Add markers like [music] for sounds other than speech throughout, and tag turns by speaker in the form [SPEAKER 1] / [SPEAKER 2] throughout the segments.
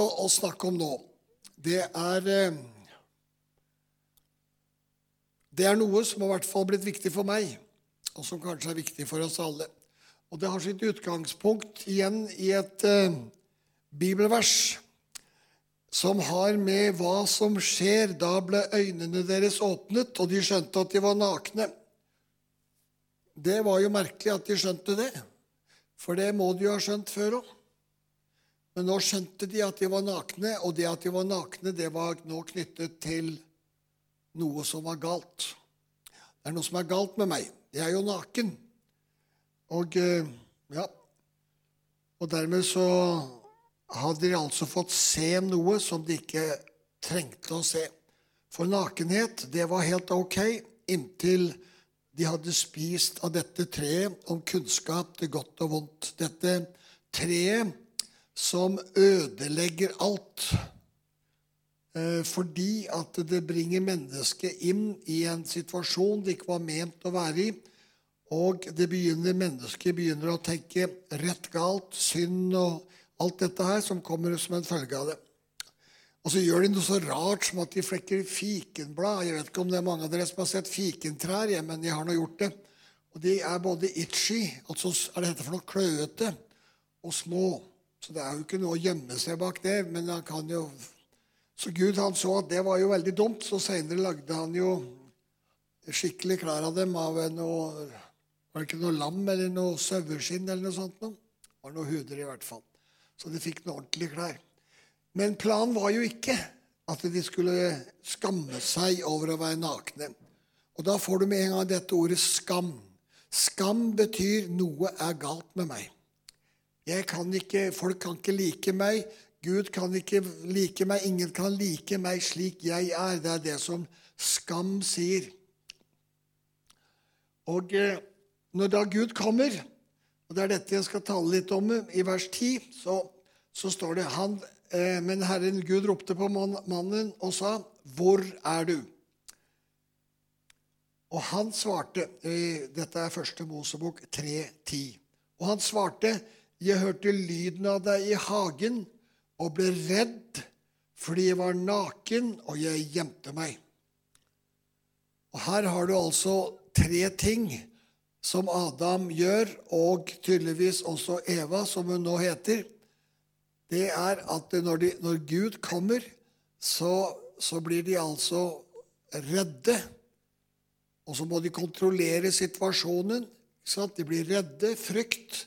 [SPEAKER 1] å snakke om nå, det er eh, Det er noe som har hvert fall blitt viktig for meg, og som kanskje er viktig for oss alle. Og det har sitt utgangspunkt igjen i et eh, bibelvers som har med hva som skjer. Da ble øynene deres åpnet, og de skjønte at de var nakne. Det var jo merkelig at de skjønte det, for det må de jo ha skjønt før òg. Men nå skjønte de at de var nakne, og det at de var nakne, det var nå knyttet til noe som var galt. Det er noe som er galt med meg. Jeg er jo naken. Og eh, ja Og dermed så hadde de altså fått se noe som de ikke trengte å se. For nakenhet, det var helt ok inntil de hadde spist av dette treet om kunnskap til godt og vondt. Dette treet som ødelegger alt. Eh, fordi at det bringer mennesket inn i en situasjon det ikke var ment å være i. Og det begynner, mennesket begynner å tenke rett galt, synd og alt dette her som kommer som en følge av det. Og så gjør de noe så rart som at de flekker fikenblad. Jeg vet ikke om det er mange av dere som har sett fikentrær, men jeg har nå gjort det. Og de er både itchy, altså er det dette for noe kløete, og små. Så det er jo ikke noe å gjemme seg bak det. men han kan jo... Så Gud han så at det var jo veldig dumt, så seinere lagde han jo skikkelig klær av dem av noe Var det ikke noe lam eller noe saueskinn eller noe sånt? Noe? Det var noe huder, i hvert fall. Så de fikk noe ordentlige klær. Men planen var jo ikke at de skulle skamme seg over å være nakne. Og da får du med en gang dette ordet skam. Skam betyr 'noe er galt med meg'. Kan ikke, folk kan ikke like meg. Gud kan ikke like meg. Ingen kan like meg slik jeg er. Det er det som skam sier. Og eh, når da Gud kommer, og det er dette jeg skal tale litt om i vers 10, så, så står det han, eh, Men Herren Gud ropte på mannen og sa, 'Hvor er du?' Og han svarte eh, Dette er første Mosebok 3.10. Og han svarte, jeg hørte lyden av deg i hagen og ble redd fordi jeg var naken, og jeg gjemte meg. Og Her har du altså tre ting som Adam gjør, og tydeligvis også Eva, som hun nå heter. Det er at når, de, når Gud kommer, så, så blir de altså redde. Og så må de kontrollere situasjonen. De blir redde, frykt.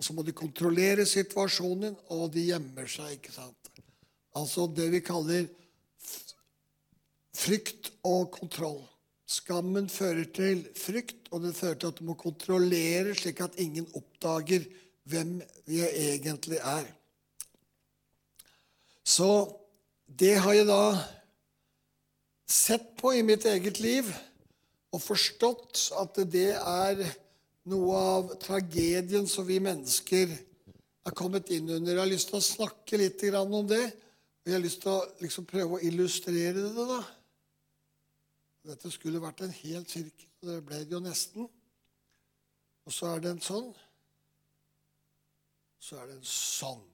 [SPEAKER 1] Og så må de kontrollere situasjonen, og de gjemmer seg. ikke sant? Altså det vi kaller frykt og kontroll. Skammen fører til frykt, og den fører til at du må kontrollere slik at ingen oppdager hvem vi egentlig er. Så det har jeg da sett på i mitt eget liv og forstått at det er noe av tragedien som vi mennesker er kommet inn under. Jeg har lyst til å snakke litt om det. Og jeg har lyst til å liksom prøve å illustrere det. da. Dette skulle vært en hel sirkel, og det ble det jo nesten. Og så er det en sånn. Så er det en sånn.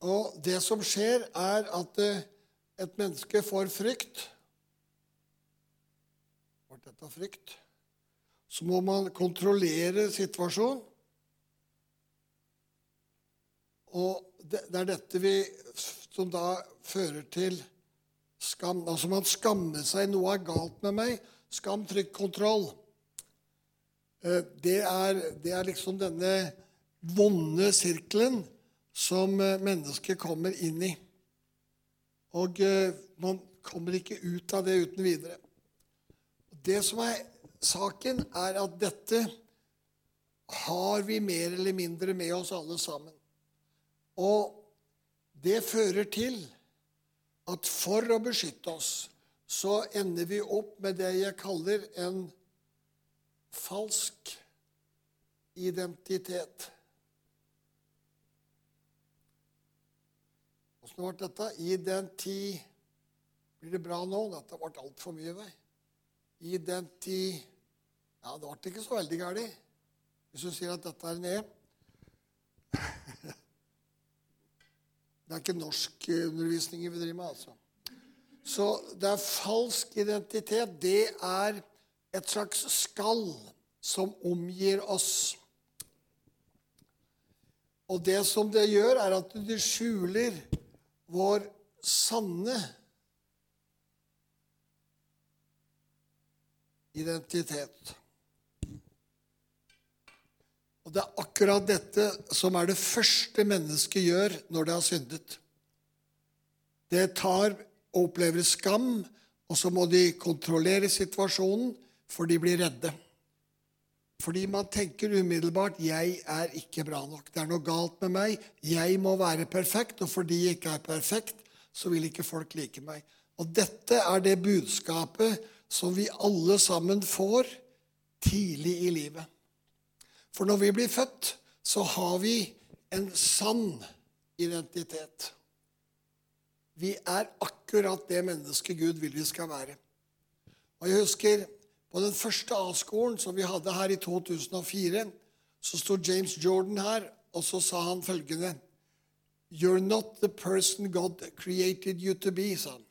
[SPEAKER 1] Og det som skjer, er at eh, et menneske får frykt. Ble dette frykt? Så må man kontrollere situasjonen. Og det, er dette vi, som da fører til skam. Altså man skammer seg. Noe er galt med meg. Skam, trykk, kontroll. Eh, det er, det er liksom denne vonde sirkelen som eh, mennesket kommer inn i. Og eh, man kommer ikke ut av det uten videre. Det som er Saken er at dette har vi mer eller mindre med oss alle sammen. Og det fører til at for å beskytte oss så ender vi opp med det jeg kaller en falsk identitet. Åssen ble dette? Identi... Blir det bra nå? Dette ble altfor mye vei. Identi... Ja, det ble ikke så veldig galt hvis du sier at dette er en E. [laughs] Det er ikke norskundervisning vi driver med, altså. Så det er falsk identitet. Det er et slags skall som omgir oss. Og det som det gjør, er at det skjuler vår sanne identitet. Og det er akkurat dette som er det første mennesket gjør når det har syndet. Det tar og opplever skam, og så må de kontrollere situasjonen, for de blir redde. Fordi man tenker umiddelbart 'jeg er ikke bra nok'. Det er noe galt med meg. Jeg må være perfekt, og fordi jeg ikke er perfekt, så vil ikke folk like meg. Og dette er det budskapet som vi alle sammen får tidlig i livet. For når vi blir født, så har vi en sann identitet. Vi er akkurat det mennesket Gud vil vi skal være. Og jeg husker på den første A-skolen som vi hadde her i 2004, så sto James Jordan her, og så sa han følgende You're not the person God created you to be, sa han.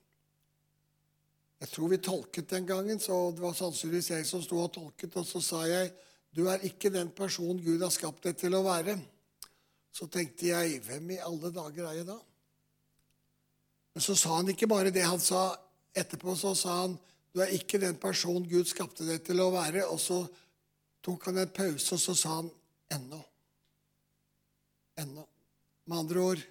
[SPEAKER 1] Jeg tror vi tolket den gangen, så det var sannsynligvis jeg som sto og tolket. Og så sa jeg du er ikke den personen Gud har skapt deg til å være. Så tenkte jeg hvem i alle dager er jeg da? Men så sa han ikke bare det. Han sa etterpå så sa han du er ikke den personen Gud skapte deg til å være. Og så tok han en pause, og så sa han ennå. Ennå. Med andre ord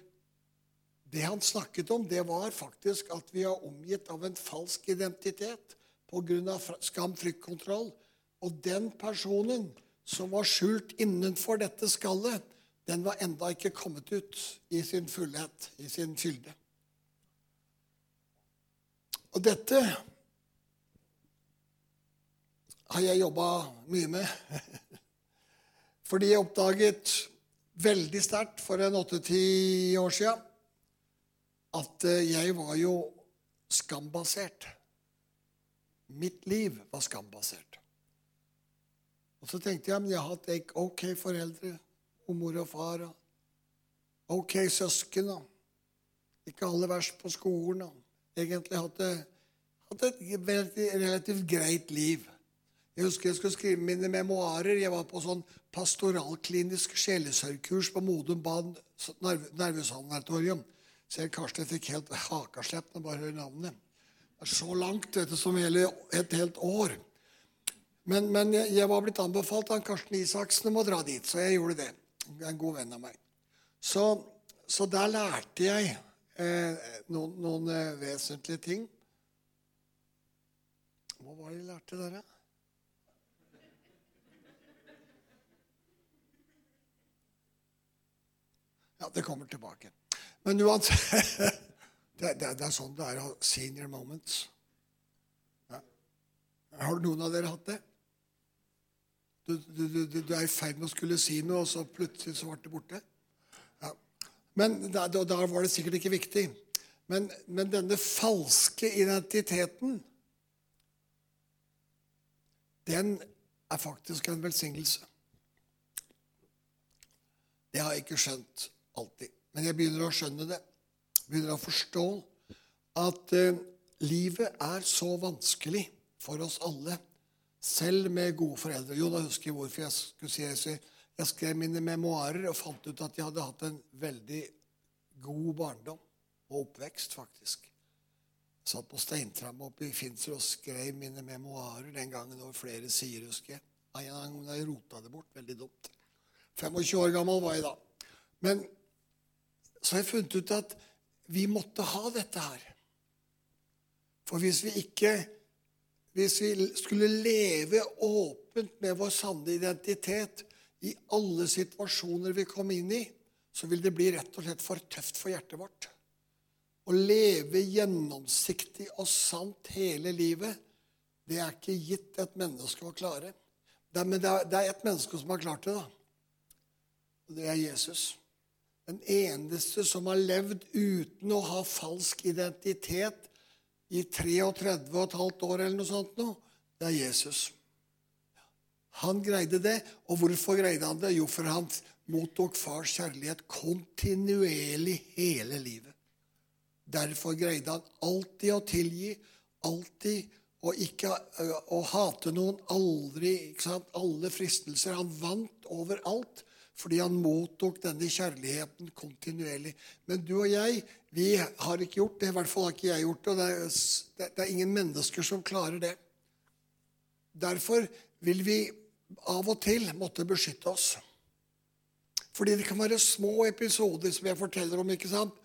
[SPEAKER 1] det han snakket om, det var faktisk at vi er omgitt av en falsk identitet pga. skam, frykt, kontroll. Og den personen som var skjult innenfor dette skallet, den var enda ikke kommet ut i sin fullhet, i sin fylde. Og dette har jeg jobba mye med. [laughs] Fordi jeg oppdaget veldig sterkt for en åtte-ti år sia at eh, jeg var jo skambasert. Mitt liv var skambasert. Og så tenkte jeg men jeg har hatt ok foreldre og mor og far. Ok søsken. Ikke alle verst på skolen. Og egentlig hatt, hatt et relativt, greit liv. Jeg husker jeg skulle skrive mine memoarer. Jeg var på sånn pastoralklinisk sjelesørgkurs på Modum Bad nervesanatorium. Ser Karsten fikk helt hakaslepp når bare hører navnet. Det er så langt du, som hele, et helt år. Men, men jeg, jeg, var blitt anbefalt av Karsten Isaksen om å dra dit, så jeg gjorde det. En god venn av meg. Så, så der lærte jeg eh, noen, noen eh, vesentlige ting. Hva var det jeg lærte der, da? Ja, det kommer tilbake. Men uansett [laughs] det, det, det, er sånn det er å ha senior moments. Ja. Har noen av dere hatt det? Du, du, du, du, er i ferd med å skulle si noe, og så plutselig så ble det borte. Ja. Men da, da, var det sikkert ikke viktig. Men, men denne falske identiteten, den er faktisk en velsignelse. Det har jeg ikke skjønt alltid. Men jeg begynner å skjønne det. Begynner å forstå at eh, livet er så vanskelig for oss alle, selv med gode foreldre. Jo, da husker jeg hvorfor jeg skulle si. Jeg skrev mine memoarer og fant ut at jeg hadde hatt en veldig god barndom og oppvekst, faktisk. Jeg satt på Steintrappa oppe i Finser og skrev mine memoarer den gangen over flere sider, husker jeg. En gang jeg rota det bort. Veldig dumt. 25 år gammel var jeg da. Men så har jeg funnet ut at vi måtte ha dette her. For hvis vi ikke Hvis vi skulle leve åpent med vår sanne identitet i alle situasjoner vi kom inn i, så vil det bli rett og slett for tøft for hjertet vårt. Å leve gjennomsiktig og sant hele livet, det er ikke gitt et menneske å klare. Det er, men det er, det et menneske som har klart det, da. Og det er Jesus. Den eneste som har levd uten å ha falsk identitet i 33 15 år eller noe sånt nå, det er Jesus. Han greide det. Og hvorfor greide han det? Jo, for han mottok fars kjærlighet kontinuerlig hele livet. Derfor greide han alltid å tilgi, alltid å ikke å hate noen, aldri ikke sant? Alle fristelser. Han vant over alt fordi han mottok denne kjærligheten kontinuerlig. Men du og jeg, vi har ikke gjort det. I hvert fall har ikke jeg gjort det. og det er, det er ingen mennesker som klarer det. Derfor vil vi av og til måtte beskytte oss. Fordi det kan være små episoder som jeg forteller om. ikke sant?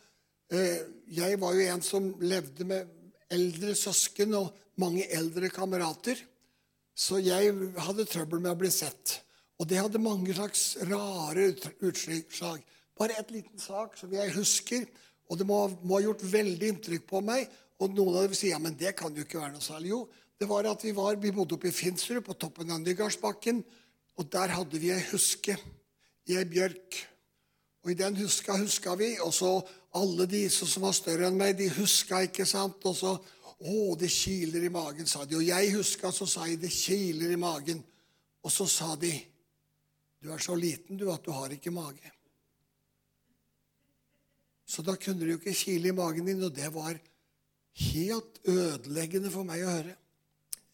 [SPEAKER 1] Eh, jeg var jo en som levde med eldre søsken og mange eldre kamerater. Så jeg hadde trøbbel med å bli sett. Og det hadde mange slags rare utslag. Bare et liten sak som jeg husker, og det må, må, ha gjort veldig inntrykk på meg. Og noen av dem sier ja, men det kan jo ikke være noe særlig. Jo, det var at vi, var, vi bodde oppe i Finsrud, på toppen av Nygardsbakken. Og der hadde vi ei huske i ei bjørk. Og i den huska huska vi. Og så alle de som var større enn meg, de huska, ikke sant. Og så Å, det kiler i magen, sa de. Og jeg huska, så sa jeg det kiler i magen. Og så sa de Du er så liten, du, at du har ikke mage. Så da kunne det jo ikke kile i magen din, og det var helt ødeleggende for meg å høre.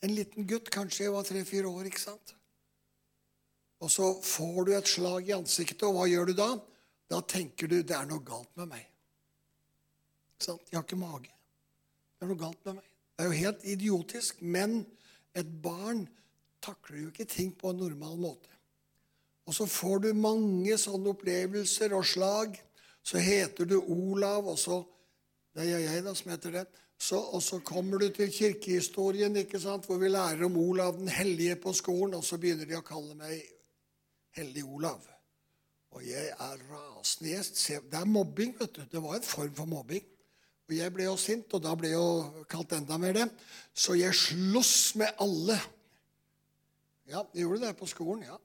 [SPEAKER 1] En liten gutt, kanskje jeg var tre-fire år, ikke sant? Og så får du et slag i ansiktet, og hva gjør du da? Da tenker du det er noe galt med meg. Ikke sant? Jeg har ikke mage. Det er noe galt med meg. Det er jo helt idiotisk, men et barn takler jo ikke ting på en normal måte. Og så får du mange sånne opplevelser og slag. Så heter du Olav, og så Det er jeg da som heter det. Så, og så kommer du til kirkehistorien, ikke sant, hvor vi lærer om Olav den hellige på skolen, og så begynner de å kalle meg Hellig Olav. Og jeg er rasende. Det er mobbing, vet du. Det var en form for mobbing. Og jeg ble jo sint, og da ble jeg jo kalt enda mer det. Så jeg sloss med alle. Ja, jeg gjorde det på skolen, ja.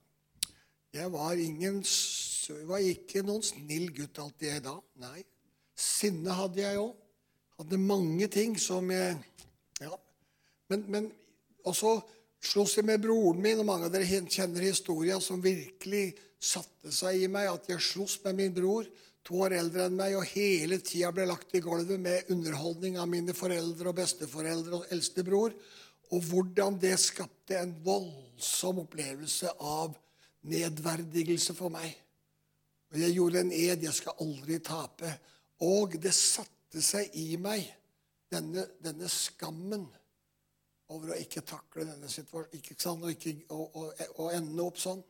[SPEAKER 1] Jeg var, ingen, var ikke noen snill gutt alltid, jeg da. Nei. Sinne hadde jeg òg hadde mange ting som jeg ja. Men, men også sloss jeg med broren min, og mange av dere kjenner historia som virkelig satte seg i meg. At jeg sloss med min bror, to år eldre enn meg, og hele tida ble lagt i gulvet med underholdning av mine foreldre og besteforeldre og eldstebror. Og hvordan det skapte en voldsom opplevelse av nedverdigelse for meg. Og jeg gjorde en ed jeg skal aldri tape. Og det satte seg i meg denne, denne skammen over å ikke takle denne situasjonen ikke? Og, ikke, og, og, og, ende opp sånn.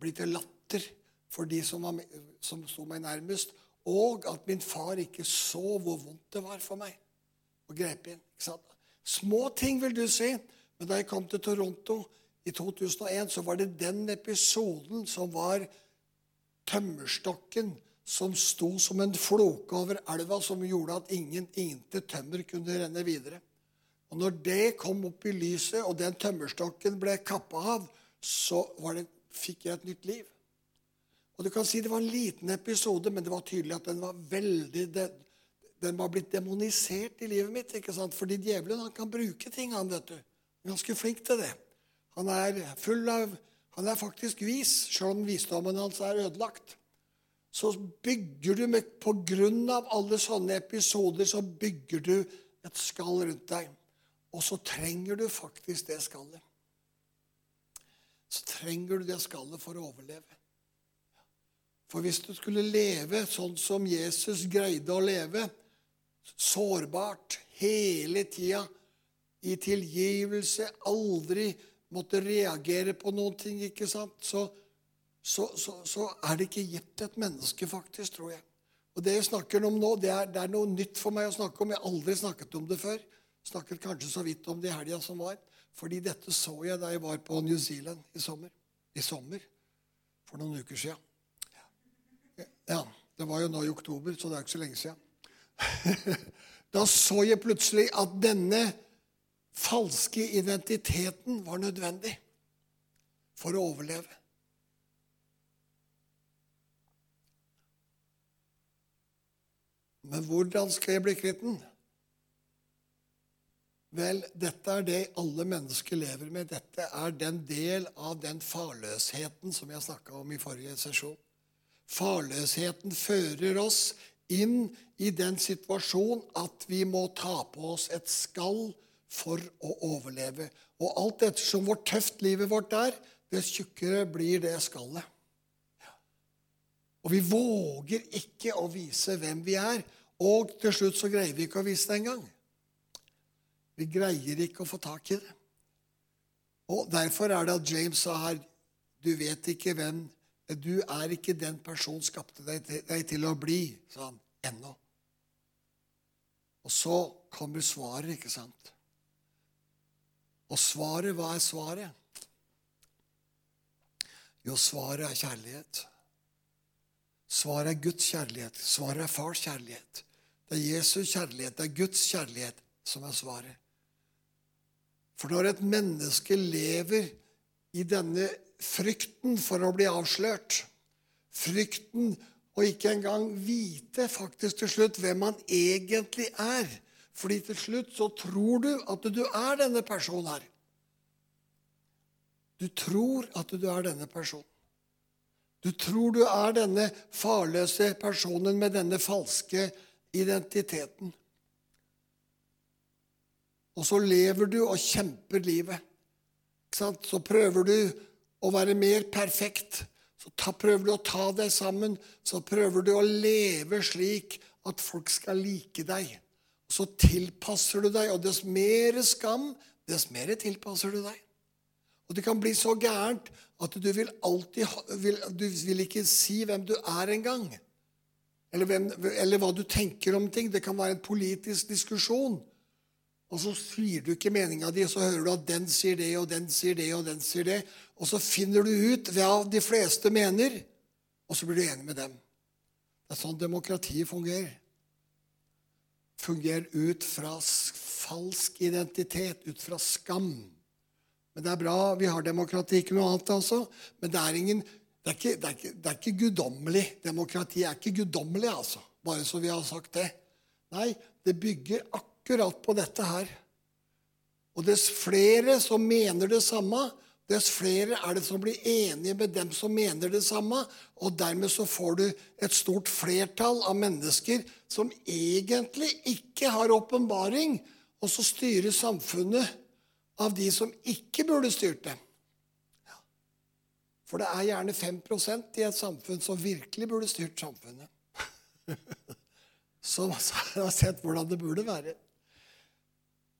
[SPEAKER 1] Bli til latter for de som, var, som sto meg nærmest. Og at min far ikke så hvor vondt det var for meg å grepe inn. ikke sant? Små ting, vil du si. Men da jeg kom til Toronto i 2001, så var det den episoden som var tømmerstokken som sto som en floke over elva, som gjorde at ingen, intet tømmer kunne renne videre. Og når det kom opp i lyset, og den tømmerstokken ble kappa av, så det, fikk jeg et nytt liv. Og du kan si Det var en liten episode, men det var tydelig at den var veldig den, den var blitt demonisert i livet mitt. ikke sant? Fordi djevelen han kan bruke ting. Han vet du. Ganske flink til det. Han er full av, han er faktisk vis, sjøl om visdommen hans er ødelagt så bygger du med, På grunn av alle sånne episoder så bygger du et skall rundt deg. Og så trenger du faktisk det skallet. Så trenger du det skallet for å overleve. For hvis du skulle leve sånn som Jesus greide å leve, sårbart hele tida, i tilgivelse, aldri måtte reagere på noen ting, ikke sant, så, så, så, så, er det ikke gitt et menneske, faktisk, tror jeg. Og Det jeg snakker om nå, det er, det er, noe nytt for meg å snakke om. Jeg har aldri snakket om det før. Snakket kanskje så vidt om det i helga som var. Fordi dette så jeg da jeg var på New Zealand i sommer. I sommer. For noen uker siden. Ja, det var jo nå i oktober, så det er ikke så lenge siden. [laughs] da så jeg plutselig at denne falske identiteten var nødvendig for å overleve. Men hvordan skal jeg bli kvitt den? Vel, dette er det alle mennesker lever med. Dette er den del av den farløsheten som jeg snakka om i forrige sesjon. Farløsheten fører oss inn i den situasjonen at vi må ta på oss et skall for å overleve. Og alt ettersom hvor tøft livet vårt er, dess tjukkere blir det skallet. Og vi våger ikke å vise hvem vi er. Og til slutt så greier vi ikke å vise det engang. Vi greier ikke å få tak i det. Og Derfor er det at James sa her Du vet ikke hvem Du er ikke den personen skapte deg til, deg til å bli, sa han, ennå. Og så kommer svaret, ikke sant? Og svaret, hva er svaret? Jo, svaret er kjærlighet. Svaret er Guds kjærlighet. Svaret er fars kjærlighet. Det er Jesus kjærlighet. Det er Guds kjærlighet som er svaret. For når et menneske lever i denne frykten for å bli avslørt, frykten å ikke engang vite faktisk til slutt hvem han egentlig er fordi til slutt så tror du at du er denne personen her. Du tror at du er denne personen. Du tror du er denne farløse personen med denne falske identiteten. Og så lever du og kjemper livet. Så prøver du å være mer perfekt. Så prøver du å ta deg sammen. Så prøver du å leve slik at folk skal like deg. Så tilpasser du deg, og dess mer skam, dess mer tilpasser du deg. Og det kan bli så gærent at du vil alltid vil, Du vil ikke si hvem du er engang. Eller, eller hva du tenker om ting. Det kan være en politisk diskusjon. Og så sier du ikke meninga di, så hører du at den sier det, og den sier det, og den sier det. Og så finner du ut hva de fleste mener, og så blir du enig med dem. Det er sånn demokratiet fungerer. Fungerer ut fra falsk identitet, ut fra skam. Men det er bra. Vi har demokrati, ikke noe annet, altså. Men det er ingen det er, ikke, det, er ikke, det er ikke guddommelig. Demokrati er ikke guddommelig, altså. Bare så vi har sagt det. Nei, det bygger akkurat på dette her. Og dess flere som mener det samme, dess flere er det som blir enige med dem som mener det samme. Og dermed så får du et stort flertall av mennesker som egentlig ikke har åpenbaring, og så styrer samfunnet av de som ikke burde styrt det. For det er gjerne 5% i et samfunn som virkelig burde styrt samfunnet. [laughs] Som har sett hvordan det burde være.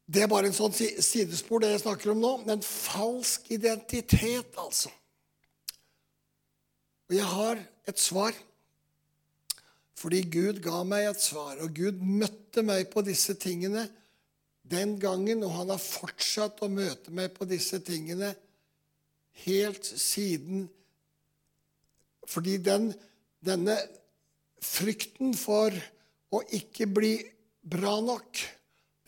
[SPEAKER 1] Det er bare en sånn sidespor, det jeg snakker om nå. Men falsk identitet, altså. Og jeg har et svar. Fordi Gud ga meg et svar, og Gud møtte meg på disse tingene den gangen, og han har fortsatt å møte meg på disse tingene helt siden Fordi den, denne frykten for å ikke bli bra nok,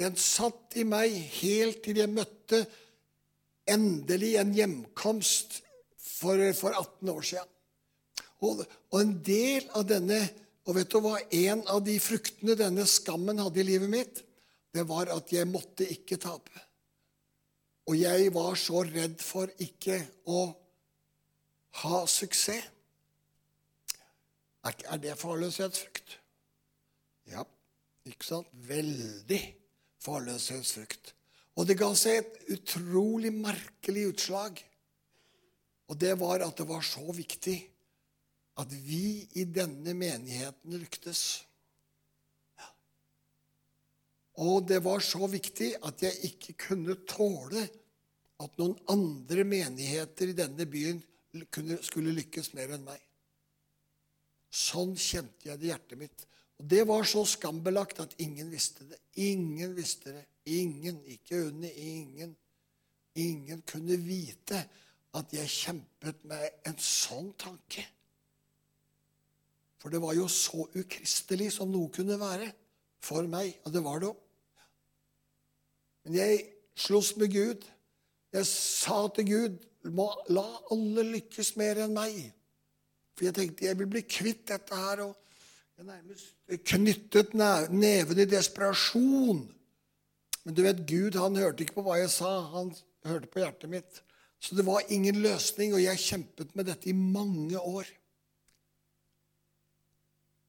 [SPEAKER 1] den satt i meg helt til jeg møtte endelig en hjemkomst for, for 18 år siden. Og, og, en del av denne Og vet du hva? En av de fruktene denne skammen hadde i livet mitt, det var at jeg måtte ikke tape. Og jeg var så redd for ikke å ha suksess. Er det farløshetsfrykt? Ja, ikke sant? Veldig farløshetsfrykt. Og det ga seg et utrolig merkelig utslag. Og det var at det var så viktig at vi i denne menigheten lyktes. Og det var så viktig at jeg ikke kunne tåle at noen andre menigheter i denne byen skulle lykkes mer enn meg. Sånn kjente jeg det i hjertet mitt. Og det var så skambelagt at ingen visste det. Ingen visste det. Ingen. Ikke Unni. Ingen. Ingen kunne vite at jeg kjempet med en sånn tanke. For det var jo så ukristelig som noe kunne være for meg. Og det var det òg. Men jeg sloss med Gud. Jeg sa til Gud La alle lykkes mer enn meg. For jeg tenkte jeg vil bli kvitt dette her. Og jeg nærmest knyttet neven i desperasjon. Men du vet, Gud han hørte ikke på hva jeg sa. Han hørte på hjertet mitt. Så det var ingen løsning, og jeg kjempet med dette i mange år.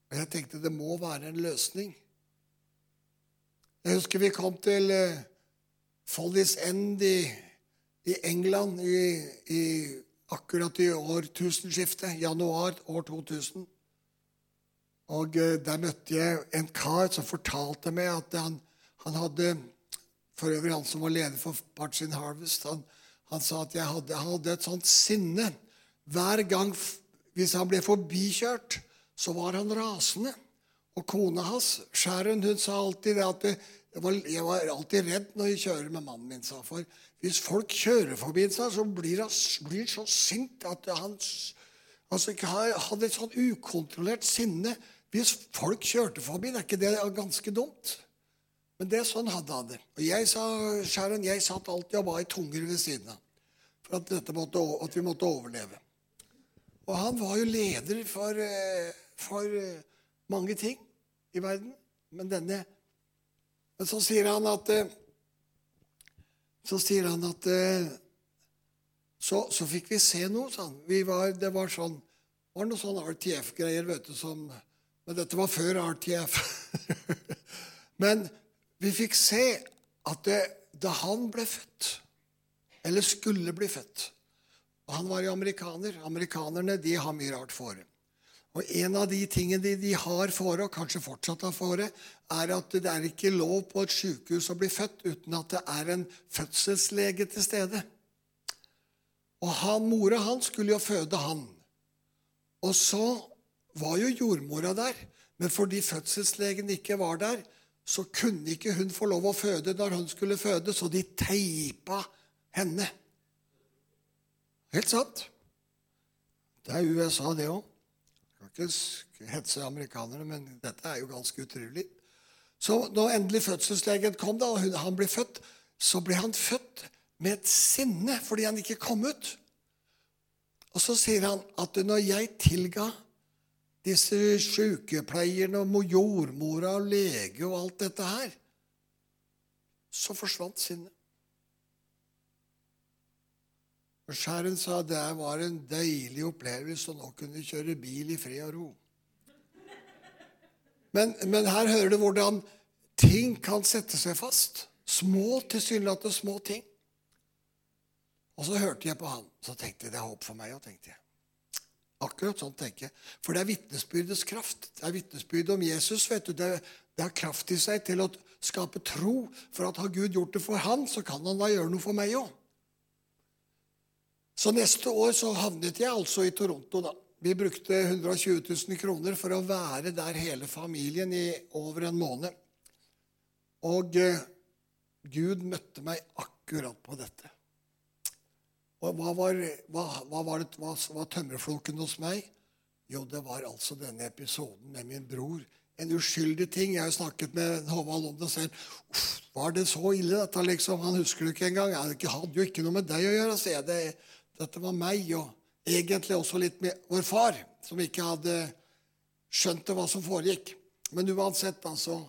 [SPEAKER 1] Og jeg tenkte det må være en løsning. Jeg husker vi kom til uh, Follies End i, i England i, i, akkurat i årtusenskiftet, januar år 2000. Og uh, Der møtte jeg en kar som fortalte meg at han, han hadde For øvrig han som var leder for Parts in Harvest. Han, han sa at jeg hadde, han hadde et sånt sinne. Hver gang hvis han ble forbikjørt, så var han rasende. Og kona hans, Sharon, hun sa alltid at det, var, jeg var alltid redd når jeg kjører med mannen min. sa For hvis folk kjører forbi seg, så blir han, blir så sint at han altså, hadde et sånn ukontrollert sinne. Hvis folk kjørte forbi, det er ikke det ganske dumt? Men det er sånn hadde han det. Og jeg sa, Sharon, jeg satt alltid og var i tunger ved siden av. For at, måtte, at, vi måtte overleve. Og han var jo leder for, eh, for eh, mange ting i verden. Men denne men så sier han at eh, Så sier han at så, så fikk vi se noe, sa han. Var, det var sånn det var noe sånn RTF-greier, vet du, som Men dette var før RTF. [laughs] men vi fikk se at det, da han ble født, eller skulle bli født og Han var jo amerikaner. Amerikanerne de har mye rart fore. Og En av de tingene de har fore, og kanskje fortsatt har fore, er at det er ikke lov på et sykehus å bli født uten at det er en fødselslege til stede. Og han, Mora han skulle jo føde han. Og så var jo jordmora der, men fordi fødselslegen ikke var der, så kunne ikke hun få lov å føde når hun skulle føde, så de teipa henne. Helt sant. Det er USA, det òg. Kan ikke hetse amerikanerne, men dette er jo ganske utrolig. Så når endelig fødselslegen kom, da, og han ble født, så ble han født med et sinne fordi han ikke kom ut. Og så sier han at når jeg tilga disse sykepleierne og jordmora og lege og alt dette her, så forsvant sinnet. Og Sharon sa det var en deilig opplevelse, og nå kunne kjøre bil i fred og ro. Men, men her hører du hvordan ting kan sette seg fast. Små, tilsynelatende små ting. Og så hørte jeg på han. Så tenkte jeg det er håp for meg òg, tenkte jeg. Akkurat sånn tenker jeg. For det er vitnesbyrdets kraft. Det er vitnesbyrdet om Jesus. vet du. Det, det, har kraft i seg til å skape tro. For at har Gud gjort det for han, så kan han da gjøre noe for meg òg. Så neste år så havnet jeg altså i Toronto, da. Vi brukte 120 000 kroner for å være der hele familien i over en måned. Og eh, Gud møtte meg akkurat på dette. Og hva var, hva, hva var, det, hva var tømmerfloken hos meg? Jo, det var altså denne episoden med min bror. En uskyldig ting. Jeg har snakket med Håvald om det selv. Uff, var det så ille, dette? liksom? Han husker det ikke engang. Jeg hadde jo ikke noe med deg å gjøre. Så. Det, dette var meg, og egentlig også litt med vår far, som ikke hadde skjønt hva som foregikk. Men uansett, altså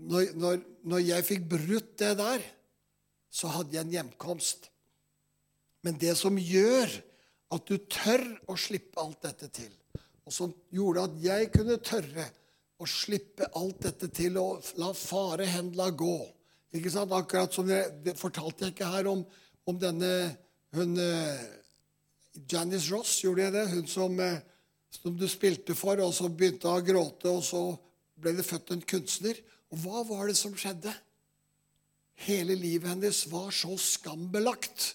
[SPEAKER 1] når, når, når, jeg fikk brutt det der, så hadde jeg en hjemkomst. Men det som gjør at du tør å slippe alt dette til, og som gjorde at jeg kunne tørre å slippe alt dette til og la fare hendla gå ikke sant? Akkurat som jeg, det fortalte jeg ikke her om, om denne hun eh, Janice Ross, gjorde jeg det? Hun som, eh, som, du spilte for, og så begynte å gråte, og så ble det født en kunstner. Og hva var det som skjedde? Hele livet hennes var så skambelagt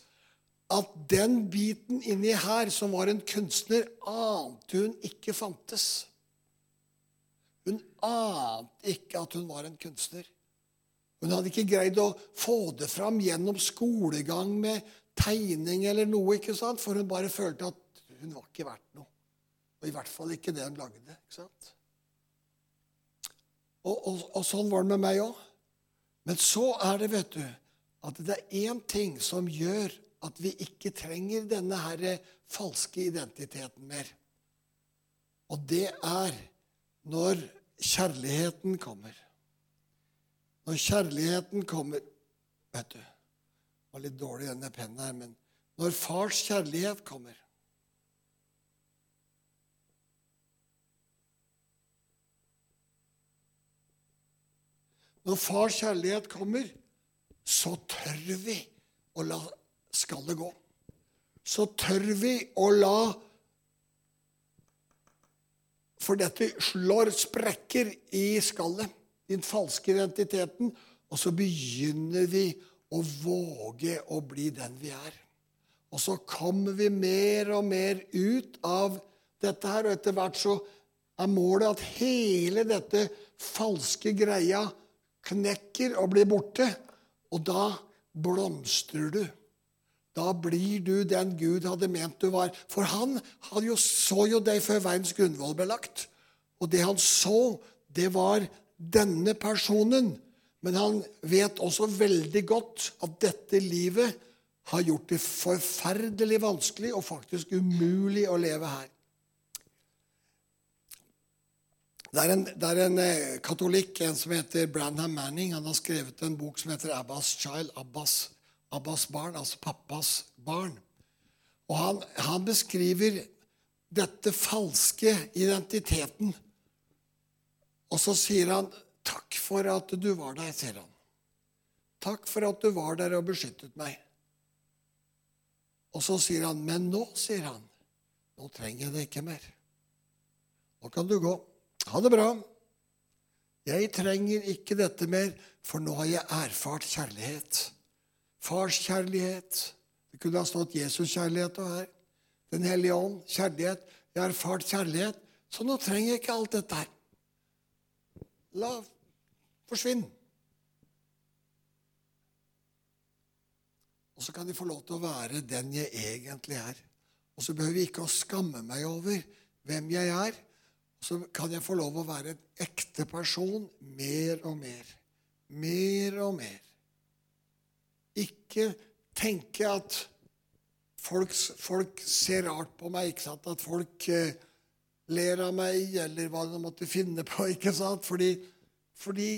[SPEAKER 1] at den biten inni her som var en kunstner, ante hun ikke fantes. Hun ante ikke at hun var en kunstner. Hun hadde ikke greid å få det fram gjennom skolegang med tegning eller noe, ikke sant? for hun bare følte at hun var ikke verdt noe. Og i hvert fall ikke det hun lagde. ikke sant? Og, og, og sånn var det med meg òg. Men så er det, vet du, at det er én ting som gjør at vi ikke trenger denne her falske identiteten mer. Og det er når kjærligheten kommer. Når kjærligheten kommer Vet du, var litt dårlig denne pennen her, men når fars kjærlighet kommer Når fars kjærlighet kommer, så tør vi å la skallet gå. Så tør vi å la For dette slår sprekker i skallet, den falske identiteten, og så begynner vi å våge å bli den vi er. Og så kommer vi mer og mer ut av dette her, og etter hvert så er målet at hele dette falske greia knekker og blir borte. Og da blomstrer du. Da blir du den Gud hadde ment du var. For han hadde jo, så jo deg før verdens grunnvoll ble lagt. Og det han så, det var denne personen. Men han vet også veldig godt at dette livet har gjort det forferdelig vanskelig og faktisk umulig å leve her. Det er en, det er en eh, katolikk, en som heter Branham Manning. Han har skrevet en bok som heter Abbas Child. Abbas, Abbas barn, altså pappas barn. Og han, han beskriver dette falske identiteten. Og så sier han, 'Takk for at du var der', sier han. 'Takk for at du var der og beskyttet meg'. Og så sier han, 'Men nå', sier han, 'nå trenger jeg det ikke mer'. Nå kan du gå. Ha det bra. Jeg trenger ikke dette mer, for nå har jeg erfart kjærlighet. Fars kjærlighet. Det kunne ha stått Jesus kjærlighet og her. Den hellige ånd, kjærlighet. Jeg har erfart kjærlighet, så nå trenger jeg ikke alt dette her. La forsvinne. Og så kan de få lov til å være den jeg egentlig er. Og så behøver jeg ikke å skamme meg over hvem jeg er Og så kan jeg få lov å være en ekte person mer og mer. Mer og mer. Ikke tenke at folk, folk ser rart på meg, ikke sant? at folk eh, ler av meg, eller hva de måtte finne på. [laughs] ikke sant? Fordi, fordi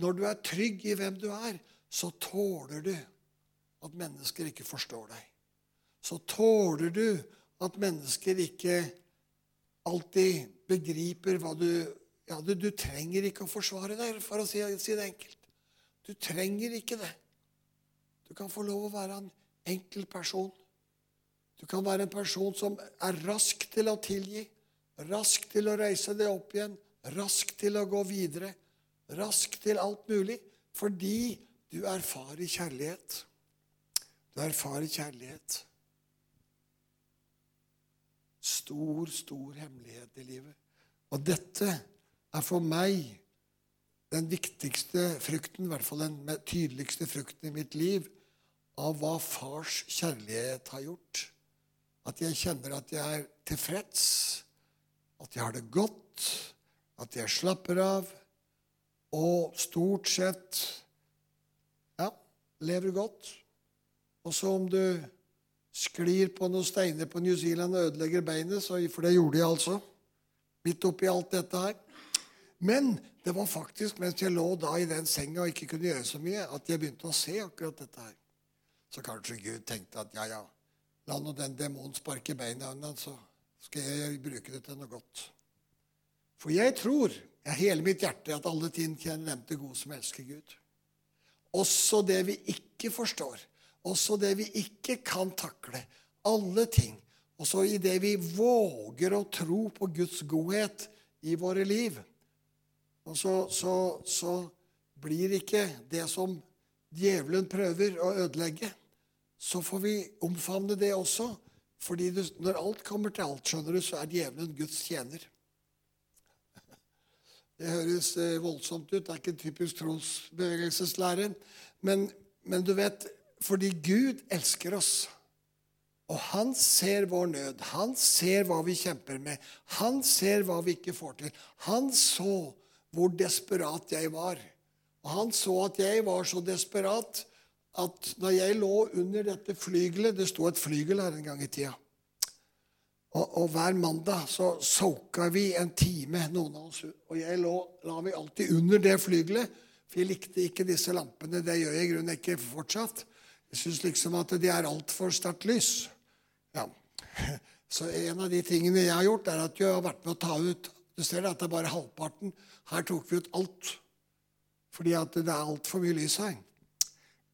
[SPEAKER 1] når du er trygg i hvem du er, så tåler du at mennesker ikke forstår deg. Så tåler du at mennesker ikke alltid begriper hva du ja, du, du, trenger ikke å forsvare deg, for å si, si, det enkelt. Du trenger ikke det. Du kan få lov å være en enkel person. Du kan være en person som er rask til å tilgi, rask til å reise deg opp igjen, rask til å gå videre, rask til alt mulig, fordi du erfarer kjærlighet. Du erfarer kjærlighet stor, stor hemmelighet i livet. Og dette er for meg den viktigste frukten, i hvert fall den tydeligste frukten i mitt liv, av hva fars kjærlighet har gjort. At jeg kjenner at jeg er tilfreds, at jeg har det godt, at jeg slapper av, og stort sett ja, lever godt. Og så om du sklir på noen steiner på New Zealand og ødelegger beinet, for det gjorde jeg altså. Midt oppi alt dette her. Men det var faktisk mens jeg lå da i den senga og ikke kunne gjøre så mye, at jeg begynte å se akkurat dette her. Så kanskje Gud tenkte at ja, ja, la nå den demonen sparke beina under, så skal jeg bruke det til noe godt. For jeg tror av hele mitt hjerte at alle ting kjenner dem til gode som elsker Gud. Også det vi ikke forstår også det vi ikke kan takle. Alle ting. Også i det vi våger å tro på Guds godhet i våre liv. Og så, så, så blir ikke det som djevelen prøver å ødelegge, så får vi omfavne det også. Fordi du, når alt kommer til alt, skjønner du, så er djevelen Guds tjener. [laughs] Det høres eh, voldsomt ut. Det er ikke en typisk trosbevegelseslære. Men, men du vet, fordi Gud elsker oss. Og han ser vår nød. Han ser hva vi kjemper med. Han ser hva vi ikke får til. Han så hvor desperat jeg var. Og han så at jeg var så desperat at når jeg lå under dette flygelet Det sto et flygel her en gang i tida. Og, og hver mandag så soka vi en time, noen av oss. Og jeg lå, la vi alltid under det flygelet, for jeg likte ikke disse lampene. Det gjør jeg i grunnen ikke fortsatt. Jeg syns liksom at de er altfor sterkt lys. Ja. [laughs] Så en av de tingene jeg har gjort, er at jeg har vært med å ta ut Du ser det at det er bare halvparten. Her tok vi ut alt. Fordi at det er altfor mye lys her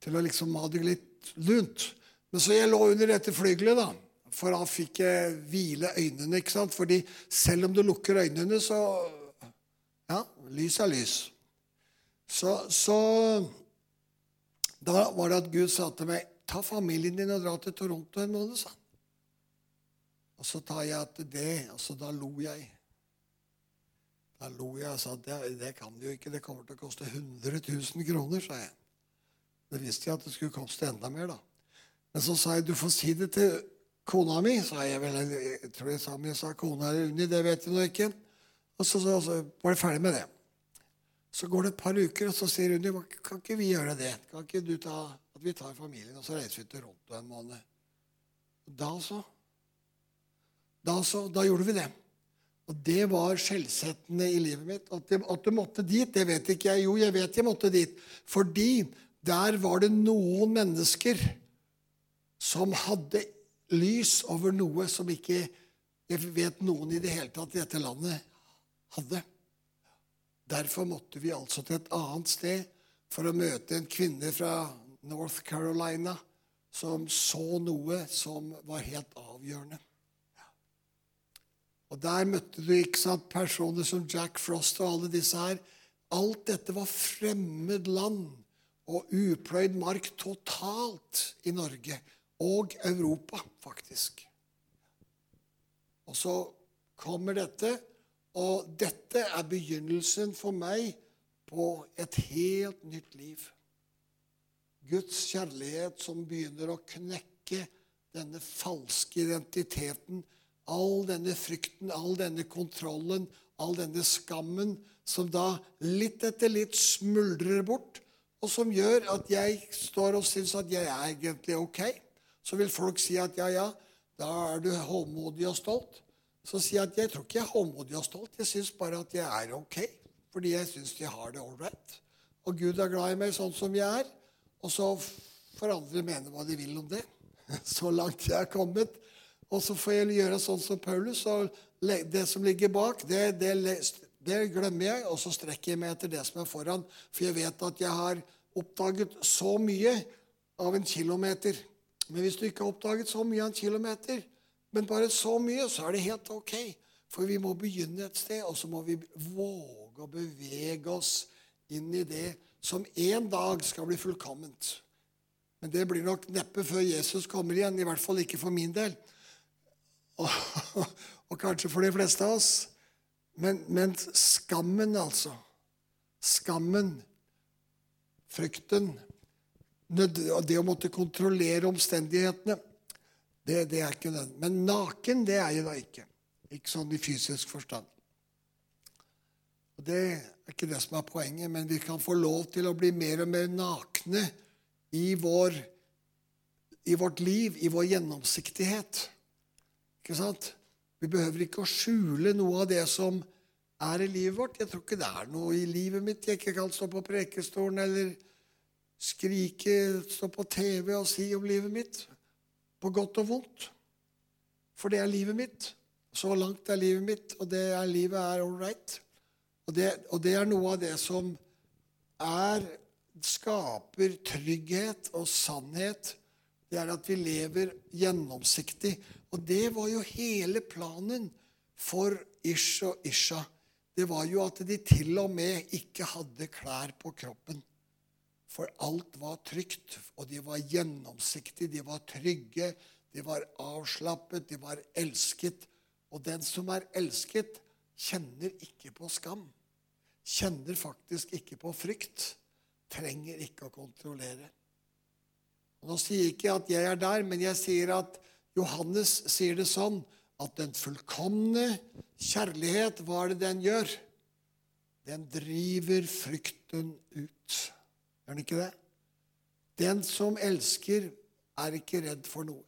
[SPEAKER 1] til å liksom ha det litt lunt. Men så jeg lå under dette flygelet, da. For da fikk jeg hvile øynene. ikke sant? Fordi selv om du lukker øynene, så Ja, lys er lys. Så, så da var det at Gud sa til meg ta familien din og dra til Toronto en måned. sa han. Og så tar jeg til det, og så Da lo jeg. Da lo jeg og sa at det, det kan du jo ikke. Det kommer til å koste 100 000 kroner, sa jeg. Det visste jeg at det skulle koste enda mer, da. Men så sa jeg du får si det til kona mi. sa Jeg vel, jeg tror jeg sa, jeg sa kona eller Unni, det vet jeg nå ikke. Og så, så, så var jeg ferdig med det. Så går det et par uker, og så sier Unni kan ikke vi gjøre det? Kan ikke du ta, at vi tar familien, og så reiser vi til Toronto en måned? Da så. Da så, da gjorde vi det. Og det var skjellsettende i livet mitt. At, jeg, at du måtte dit, det vet ikke jeg. Jo, jeg vet jeg måtte dit. Fordi der var det noen mennesker som hadde lys over noe som ikke jeg vet noen i det hele tatt i dette landet hadde. Derfor måtte vi altså til et annet sted for å møte en kvinne fra North Carolina som så noe som var helt avgjørende. Og Der møtte du ikke sant, personer som Jack Frost og alle disse her. Alt dette var fremmed land og upløyd mark totalt i Norge og Europa, faktisk. Og så kommer dette, og dette er begynnelsen for meg på et helt nytt liv. Guds kjærlighet som begynner å knekke denne falske identiteten, all denne frykten, all denne kontrollen, all denne skammen, som da litt etter litt smuldrer bort, og som gjør at jeg står og syns at jeg er egentlig ok. Så vil folk si at ja, ja, da er du håndmodig og stolt. Så sier jeg at jeg tror ikke jeg er håndmodig og stolt. Jeg syns bare at jeg er ok. Fordi jeg syns jeg har det ålreit. Og Gud er glad i meg sånn som jeg er. Og så får andre mene hva de vil om det. [laughs] Så langt jeg er kommet. Og så får jeg gjøre sånn som Paulus. Og det som ligger bak, det, det, det glemmer jeg, og så strekker jeg meg etter det som er foran. For jeg vet at jeg har oppdaget så mye av en kilometer. Men hvis du ikke har oppdaget så mye av en kilometer, men bare så mye, så er det helt ok. For vi må begynne et sted, og så må vi våge å bevege oss inn i det som en dag skal bli fullkomment. Men det blir nok neppe før Jesus kommer igjen, i hvert fall ikke for min del. Og, [laughs] og kanskje for de fleste av oss. Men, men skammen, altså. Skammen, frykten, det å måtte kontrollere omstendighetene, det, det er ikke den. Men naken, det er jeg da ikke. Ikke sånn i fysisk forstand. Og Det er ikke det som er poenget, men vi kan få lov til å bli mer og mer nakne i, vår, i vårt liv, i vår gjennomsiktighet. Ikke sant? Vi behøver ikke å skjule noe av det som er i livet vårt. Jeg tror ikke det er noe i livet mitt jeg ikke kan stå på prekestolen eller skrike, stå på TV og si om livet mitt. På godt og vondt. For det er livet mitt. Så langt er livet mitt, og det er livet er all right. Og det, og det er noe av det som er, skaper trygghet og sannhet. Det er at vi lever gjennomsiktig. Og det var jo hele planen for Ish og Isha. Det var jo at de til og med ikke hadde klær på kroppen. For alt var trygt, og de var gjennomsiktige, de var trygge, de var avslappet, de var elsket. Og den som er elsket, kjenner ikke på skam. Kjenner faktisk ikke på frykt. Trenger ikke å kontrollere. Og nå sier jeg ikke at jeg er der, men jeg sier at Johannes sier det sånn at den fullkomne kjærlighet, hva er det den gjør? Den driver frykten ut. Gjør den ikke det? Den som elsker, er ikke redd for noe.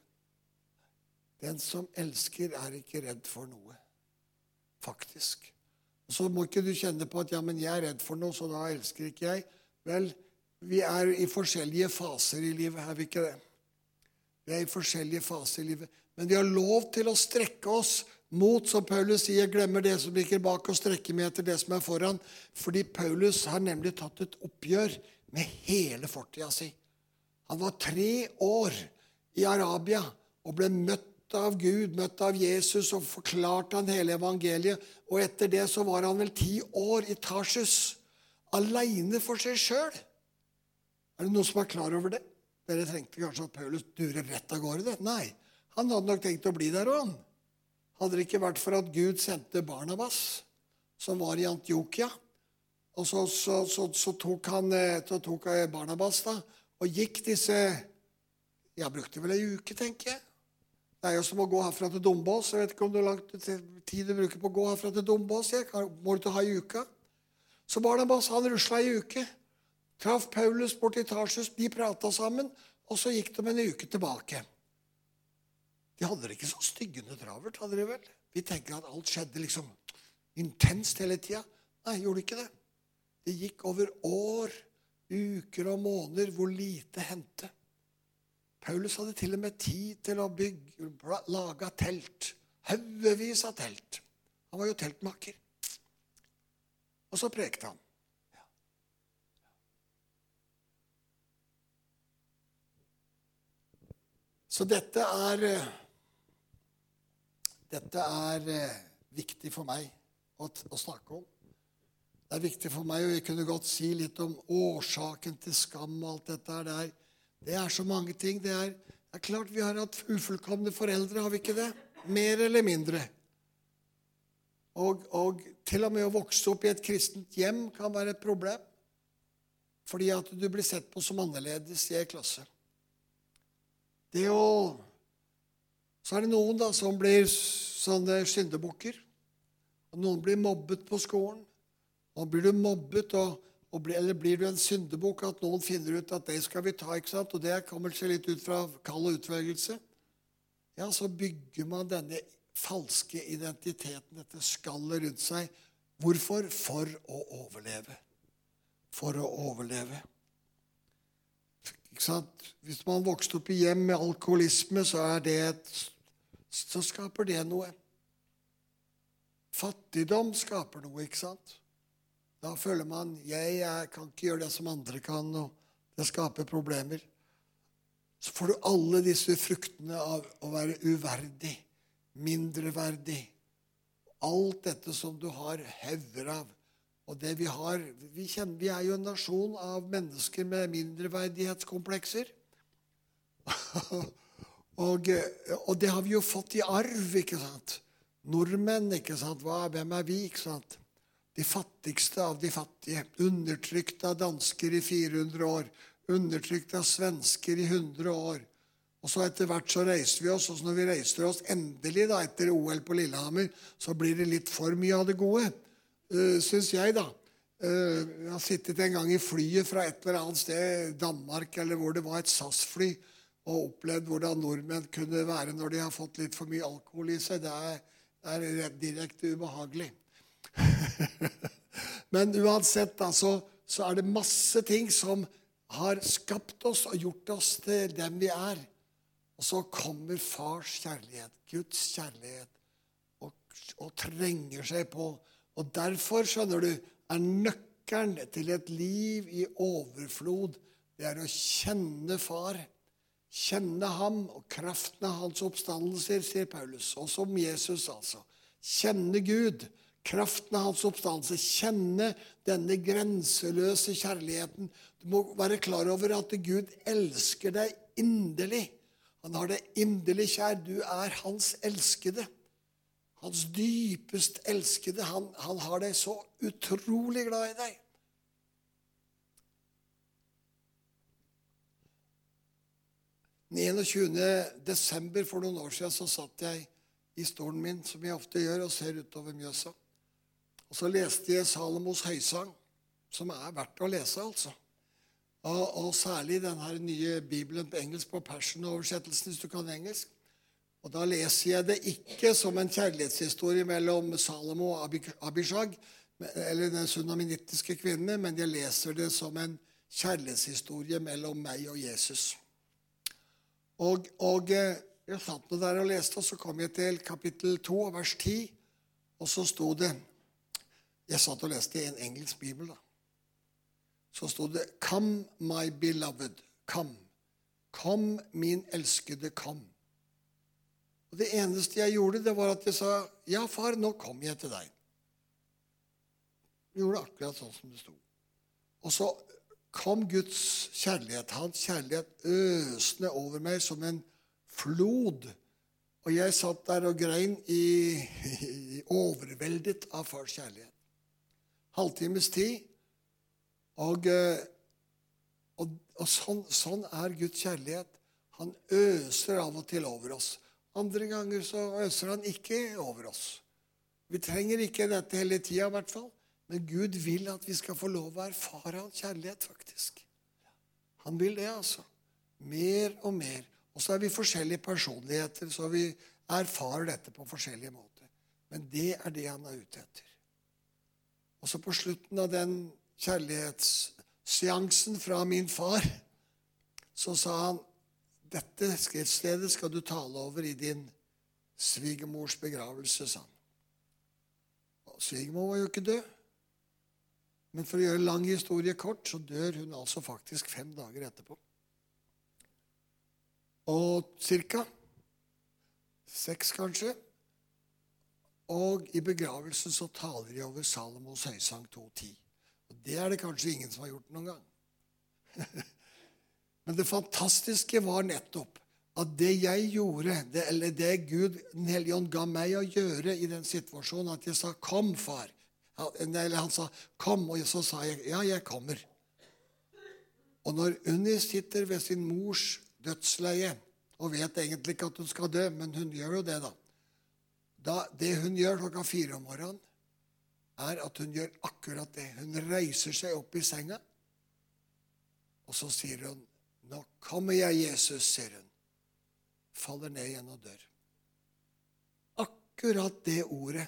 [SPEAKER 1] Den som elsker, er ikke redd for noe. Faktisk. Så må ikke du kjenne på at ja, men jeg er redd for noe, så da elsker ikke jeg. Vel, vi er i forskjellige faser i livet, er vi ikke det? Vi er i forskjellige faser i livet. Men vi har lov til å strekke oss Mot, som Paulus sier, glemmer det som ligger bak, og strekker med etter det som er foran. Fordi Paulus har nemlig tatt et oppgjør med hele fortida si. Han var tre år i Arabia og ble møtt av Gud, møtt av Jesus, og forklarte han hele evangeliet. Og etter det så var han vel ti år i Tarsus, aleine for seg sjøl. Er det noen som er klar over det? Dere trengte kanskje at Paulus durer rett av gårde? det? Nei, han hadde nok tenkt å bli der òg. Hadde det ikke vært for at Gud sendte Barnabas, som var i Antiokia Og så, så, så, så tok, han, eh, tok Barnabas da, og gikk disse Jeg brukte vel ei uke, tenker jeg. Det er jo som å gå herfra til Dombås. Jeg vet ikke om du har langt tid du bruker på å gå herfra til Dombås. Jeg. Må du ha i uke? Så Barnabas han rusla ei uke. Traff Paulus bort i Tarsus. De prata sammen, og så gikk de en uke tilbake. De hadde det ikke så styggende travelt, hadde de vel? Vi tenker at alt skjedde liksom intenst hele tida. Nei, gjorde ikke det. Det gikk over år, uker og måneder hvor lite hendte. Paulus hadde til og med tid til å bygge, lage telt. Haugevis av telt. Han var jo teltmaker. Og så prekte han. Så dette er eh, dette er eh, viktig for meg å, å, snakke om. Det er viktig for meg, og jeg kunne godt si litt om årsaken til skam og alt dette her. Det er, det er så mange ting. Det er, det er klart vi har hatt ufullkomne foreldre, har vi ikke det? Mer eller mindre. Og, og, til og med å vokse opp i et kristent hjem kan være et problem. Fordi at du blir sett på som annerledes i en klasse. Det å så er det noen da som blir sånne syndebukker. Noen blir mobbet på skolen. Og blir du mobbet, og, og blir, eller blir du en syndebukk, at noen finner ut at det skal vi ta, ikke sant? og det kommer seg litt ut fra kall og utvelgelse, ja, så bygger man denne falske identiteten, dette skallet rundt seg. Hvorfor? For å overleve. For å overleve. Hvis man vokste opp i hjem med alkoholisme, så, et, så skaper det noe. Fattigdom skaper noe, ikke sant? Da føler man jeg, jeg kan ikke gjøre det som andre kan, og det skaper problemer. Så får du alle disse fruktene av å være uverdig, mindreverdig. Alt dette som du har hauger av. Og det vi har vi, kjenner, vi er jo en nasjon av mennesker med mindreverdighetskomplekser. [laughs] og, og, det har vi jo fått i arv, ikke sant? Nordmenn, ikke sant? Hva, hvem er vi? ikke sant? De fattigste av de fattige. Undertrykt av dansker i 400 år. Undertrykt av svensker i 100 år. Og så Etter hvert så reiser vi oss, og når vi reiser oss endelig da, etter OL på Lillehammer, så blir det litt for mye av det gode uh, eh, syns jeg, da. Uh, jeg har sittet en gang i flyet fra et eller annet sted, Danmark, eller hvor det var et SAS-fly, og opplevd hvordan nordmenn kunne være når de har fått litt for mye alkohol i seg. Det er, er direkte ubehagelig. [laughs] Men uansett, da, så, så er det masse ting som har skapt oss og gjort oss til dem vi er. Og så kommer fars kjærlighet, Guds kjærlighet, og, og trenger seg på og derfor, skjønner du, er nøkkelen til et liv i overflod det er å kjenne Far. Kjenne ham og kraften av hans oppstandelser, sier Paulus. Og som Jesus, altså. Kjenne Gud, kraften av hans oppstandelse. Kjenne denne grenseløse kjærligheten. Du må være klar over at Gud elsker deg inderlig. Han har deg inderlig kjær. Du er hans elskede. Hans dypest elskede. Han, han har deg så utrolig glad i deg. Den 21. desember for noen år siden så satt jeg i stolen min, som jeg ofte gjør, og ser utover Mjøsa. Og så leste jeg Salomos høysang, som er verdt å lese, altså. Og, og særlig den nye bibelen på engelsk, på Passion-oversettelsen, hvis du kan engelsk. Og Da leser jeg det ikke som en kjærlighetshistorie mellom Salomo og Abishag, eller den sunaminittiske kvinnen, men jeg leser det som en kjærlighetshistorie mellom meg og Jesus. Og, og, jeg satt nå der og leste, og så kom jeg til kapittel 2, vers 10, og så sto det Jeg satt og leste i en engelsk bibel, da. Så sto det 'Come, my beloved, come'. Kom, min elskede, kom. Og Det eneste jeg gjorde, det var at jeg sa, 'Ja, far, nå kommer jeg til deg'. Jeg gjorde akkurat sånn som det sto. Og så kom Guds kjærlighet, hans kjærlighet, øsende over meg som en flod. Og jeg satt der og grein i, i overveldet av fars kjærlighet. Halvtimes tid. Og, og, og sånn, sånn, er Guds kjærlighet. Han øser av og til over oss. Andre ganger så øser han ikke over oss. Vi trenger ikke dette hele tida, i hvert fall. Men Gud vil at vi skal få lov å erfare hans kjærlighet, faktisk. Han vil det, altså. Mer og mer. Og så er vi forskjellige personligheter, så vi erfarer dette på forskjellige måter. Men det er det han er ute etter. Og så på slutten av den kjærlighetsseansen fra min far, så sa han dette skriftstedet skal du tale over i din svigermors begravelse, sa han. Svigermor var jo ikke død. Men for å gjøre lang historie kort, så dør hun altså faktisk fem dager etterpå. Og cirka seks, kanskje. Og i begravelsen så taler de over Salomos høysang 2.10. Og det er det kanskje ingen som har gjort noen gang. [laughs] Men det fantastiske var nettopp at det jeg gjorde, det, eller det Gud Den hellige ånd ga meg å gjøre i den situasjonen, at jeg sa 'Kom, far'. Eller han sa 'Kom', og så sa jeg 'Ja, jeg kommer'. Og når Unni sitter ved sin mors dødsleie og vet egentlig ikke at hun skal dø, men hun gjør jo det, da. da det hun gjør klokka fire om morgenen, er at hun gjør akkurat det. Hun reiser seg opp i senga, og så sier hun 'Nå kommer jeg, Jesus', sier hun. Faller ned igjen og dør. Akkurat det ordet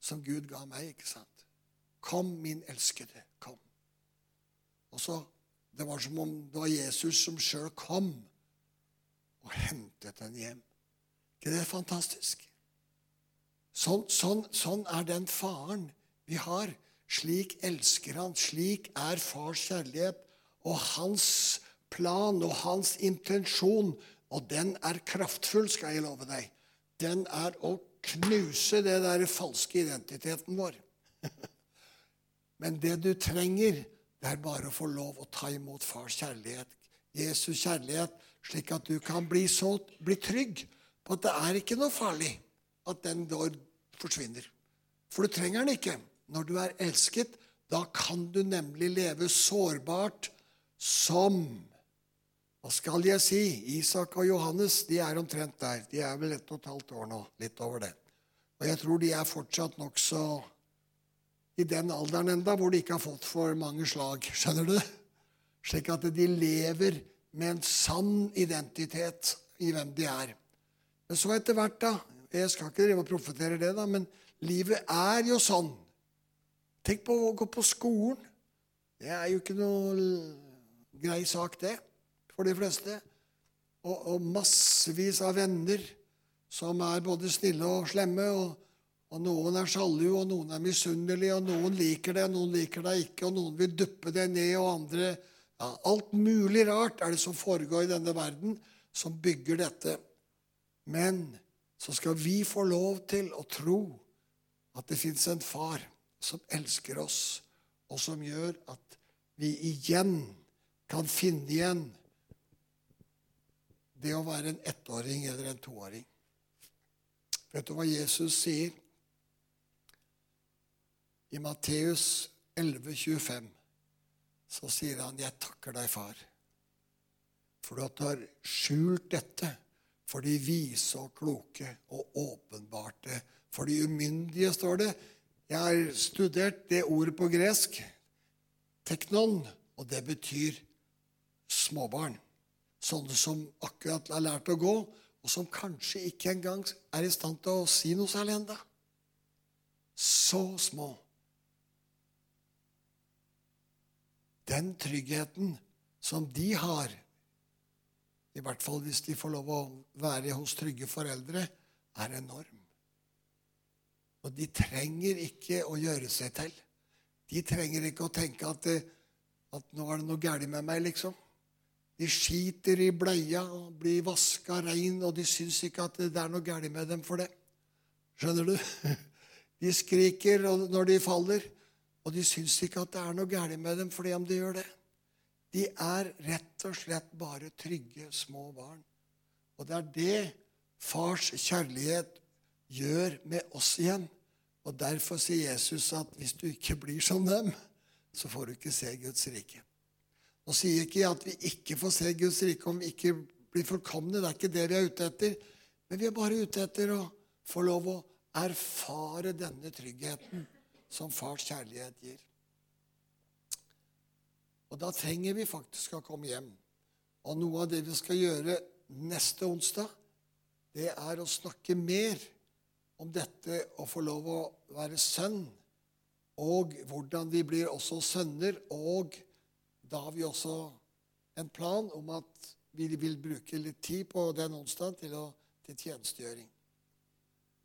[SPEAKER 1] som Gud ga meg, ikke sant? Kom, min elskede, kom. Og så, Det var som om det var Jesus som sjøl kom og hentet henne hjem. ikke det er fantastisk? Sånn, sånn, sånn er den faren vi har. Slik elsker han. Slik er fars kjærlighet. Og hans plan og hans intensjon, og den er kraftfull, skal jeg love deg, den er å knuse det der falske identiteten vår. [laughs] Men det du trenger, det er bare å få lov å ta imot fars kjærlighet. Jesus kjærlighet slik at du kan bli, så, bli trygg på at det er ikke noe farlig at den dår forsvinner. For du trenger den ikke. Når du er elsket, da kan du nemlig leve sårbart som Hva skal jeg si? Isak og Johannes de er omtrent der. De er vel ett og et halvt år nå. Litt over det. Og jeg tror de er fortsatt nokså i den alderen enda hvor de ikke har fått for mange slag. Skjønner du? Slik at de lever med en sann identitet i hvem de er. Men så etter hvert, da Jeg skal ikke drive og profetere det, da, men livet er jo sånn. Tenk på å gå på skolen. Det er jo ikke noe grei sak, det, for de fleste. Og, og massevis av venner som er både snille og slemme. og og Noen er sjalu, og noen er misunnelige, og noen liker det, og noen liker deg ikke, og noen vil duppe deg ned, og andre ja, alt mulig rart er det som foregår i denne verden, som bygger dette. Men så skal vi få lov til å tro at det fins en far som elsker oss, og som gjør at vi igjen kan finne igjen det å være en ettåring eller en toåring. Vet du hva Jesus sier? I Matteus 11, 25 så sier han, 'Jeg takker deg, far, for du har skjult dette for de vise og kloke og åpenbarte for de umyndige', står det. Jeg har studert det ordet på gresk, teknon, og det betyr småbarn. Sånne som akkurat har lært å gå, og som kanskje ikke engang er i stand til å si noe særlig ennå. Så små. Den tryggheten som de har i hvert fall hvis de får lov å være hos trygge foreldre, er enorm. Og de trenger ikke å gjøre seg til. De trenger ikke å tenke at, at nå er det noe galt med meg, liksom. De skiter i bleia og blir vaska rein, og de syns ikke at det er noe galt med dem for det. Skjønner du? [laughs] De skriker når de faller, og de syns ikke at det er noe galt med dem fordi om de gjør det. De er rett og slett bare trygge, små barn. Og det er det fars kjærlighet gjør med oss igjen. Og Derfor sier Jesus at hvis du ikke blir som dem, så får du ikke se Guds rike. Nå sier ikke at vi ikke får se Guds rike om vi ikke blir fullkomne. Det er ikke det vi er ute etter. Men vi er bare ute etter å få lov å erfare denne tryggheten som fars kjærlighet gir. Og da trenger vi faktisk å komme hjem. Og noe av det vi skal gjøre neste onsdag, det er å snakke mer om dette å få lov å være sønn, og hvordan vi blir også sønner. Og da har vi også en plan om at vi vil bruke litt tid på den onsdagen til, til tjenestegjøring.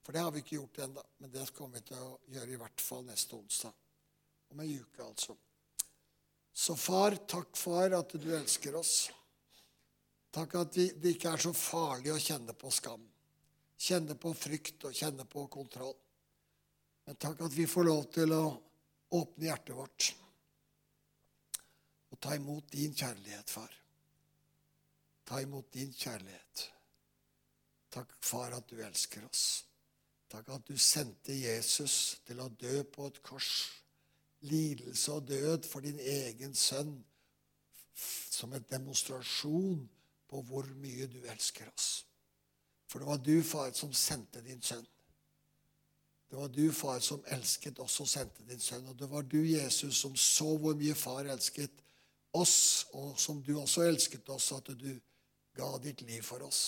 [SPEAKER 1] For det har vi ikke gjort ennå, men det kommer vi til å gjøre i hvert fall neste onsdag. Om ei uke, altså. Så far, takk, far, at du elsker oss. Takk at det ikke er så farlig å kjenne på skam. Kjenne på frykt og kjenne på kontroll. Men takk at vi får lov til å åpne hjertet vårt og ta imot din kjærlighet, far. Ta imot din kjærlighet. Takk, far, at du elsker oss. Takk at du sendte Jesus til å dø på et kors lidelse og død for din egen sønn som en demonstrasjon på hvor mye du elsker oss. For det var du, far, som sendte din sønn. Det var du, far, som elsket oss og sendte din sønn. Og det var du, Jesus, som så hvor mye far elsket oss, og som du også elsket oss, at du ga ditt liv for oss.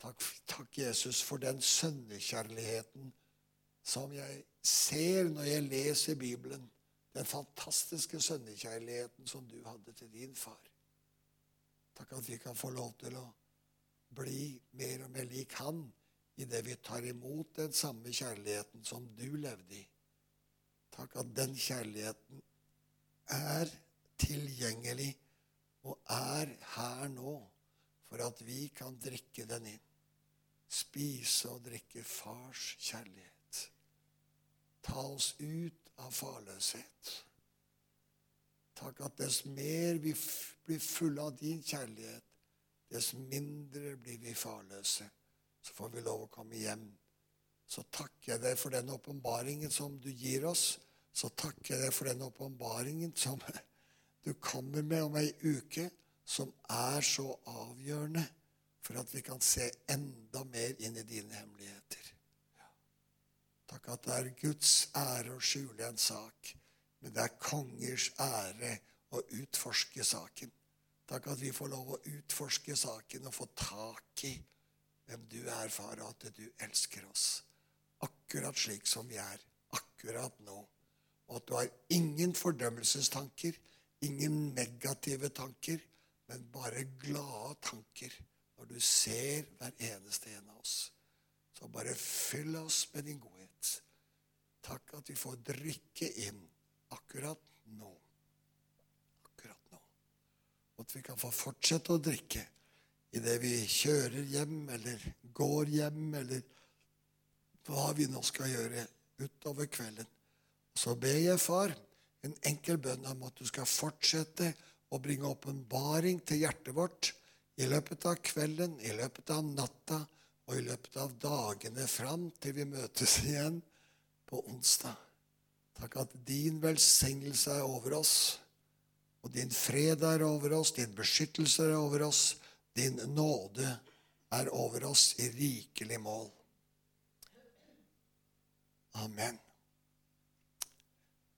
[SPEAKER 1] Takk, takk Jesus, for den sønnekjærligheten som jeg ser når jeg leser Bibelen, den fantastiske sønnekjærligheten som du hadde til din far. Takk at vi kan få lov til å bli mer og mer lik han idet vi tar imot den samme kjærligheten som du levde i. Takk at den kjærligheten er tilgjengelig og er her nå for at vi kan drikke den inn. Spise og drikke fars kjærlighet. Ta oss ut av farløshet. Takk at dess mer vi blir fulle av din kjærlighet, dess mindre blir vi farløse. Så får vi lov å komme hjem. Så takker jeg deg for den åpenbaringen som du gir oss. Så takker jeg deg for den åpenbaringen som du kommer med om ei uke, som er så avgjørende for at vi kan se enda mer inn i dine hemmeligheter. Takk at det er Guds ære å skjule en sak, men det er kongers ære å utforske saken. Takk at vi får lov å utforske saken og få tak i hvem du er, far, og at du elsker oss. Akkurat slik som vi er akkurat nå. Og at du har ingen fordømmelsestanker, ingen negative tanker, men bare glade tanker når du ser hver eneste en av oss. Så bare fyll oss med din godhet. Takk at vi får drikke inn akkurat nå. Akkurat nå. Og at vi kan få fortsette å drikke idet vi kjører hjem eller går hjem, eller hva vi nå skal gjøre utover kvelden. Så ber jeg, far, en enkel bønn om at du skal fortsette å bringe åpenbaring til hjertet vårt i løpet av kvelden, i løpet av natta og i løpet av dagene fram til vi møtes igjen på onsdag. Takk at din velsignelse er over oss, og din fred er over oss, din beskyttelse er over oss, din nåde er over oss i rikelig mål. Amen.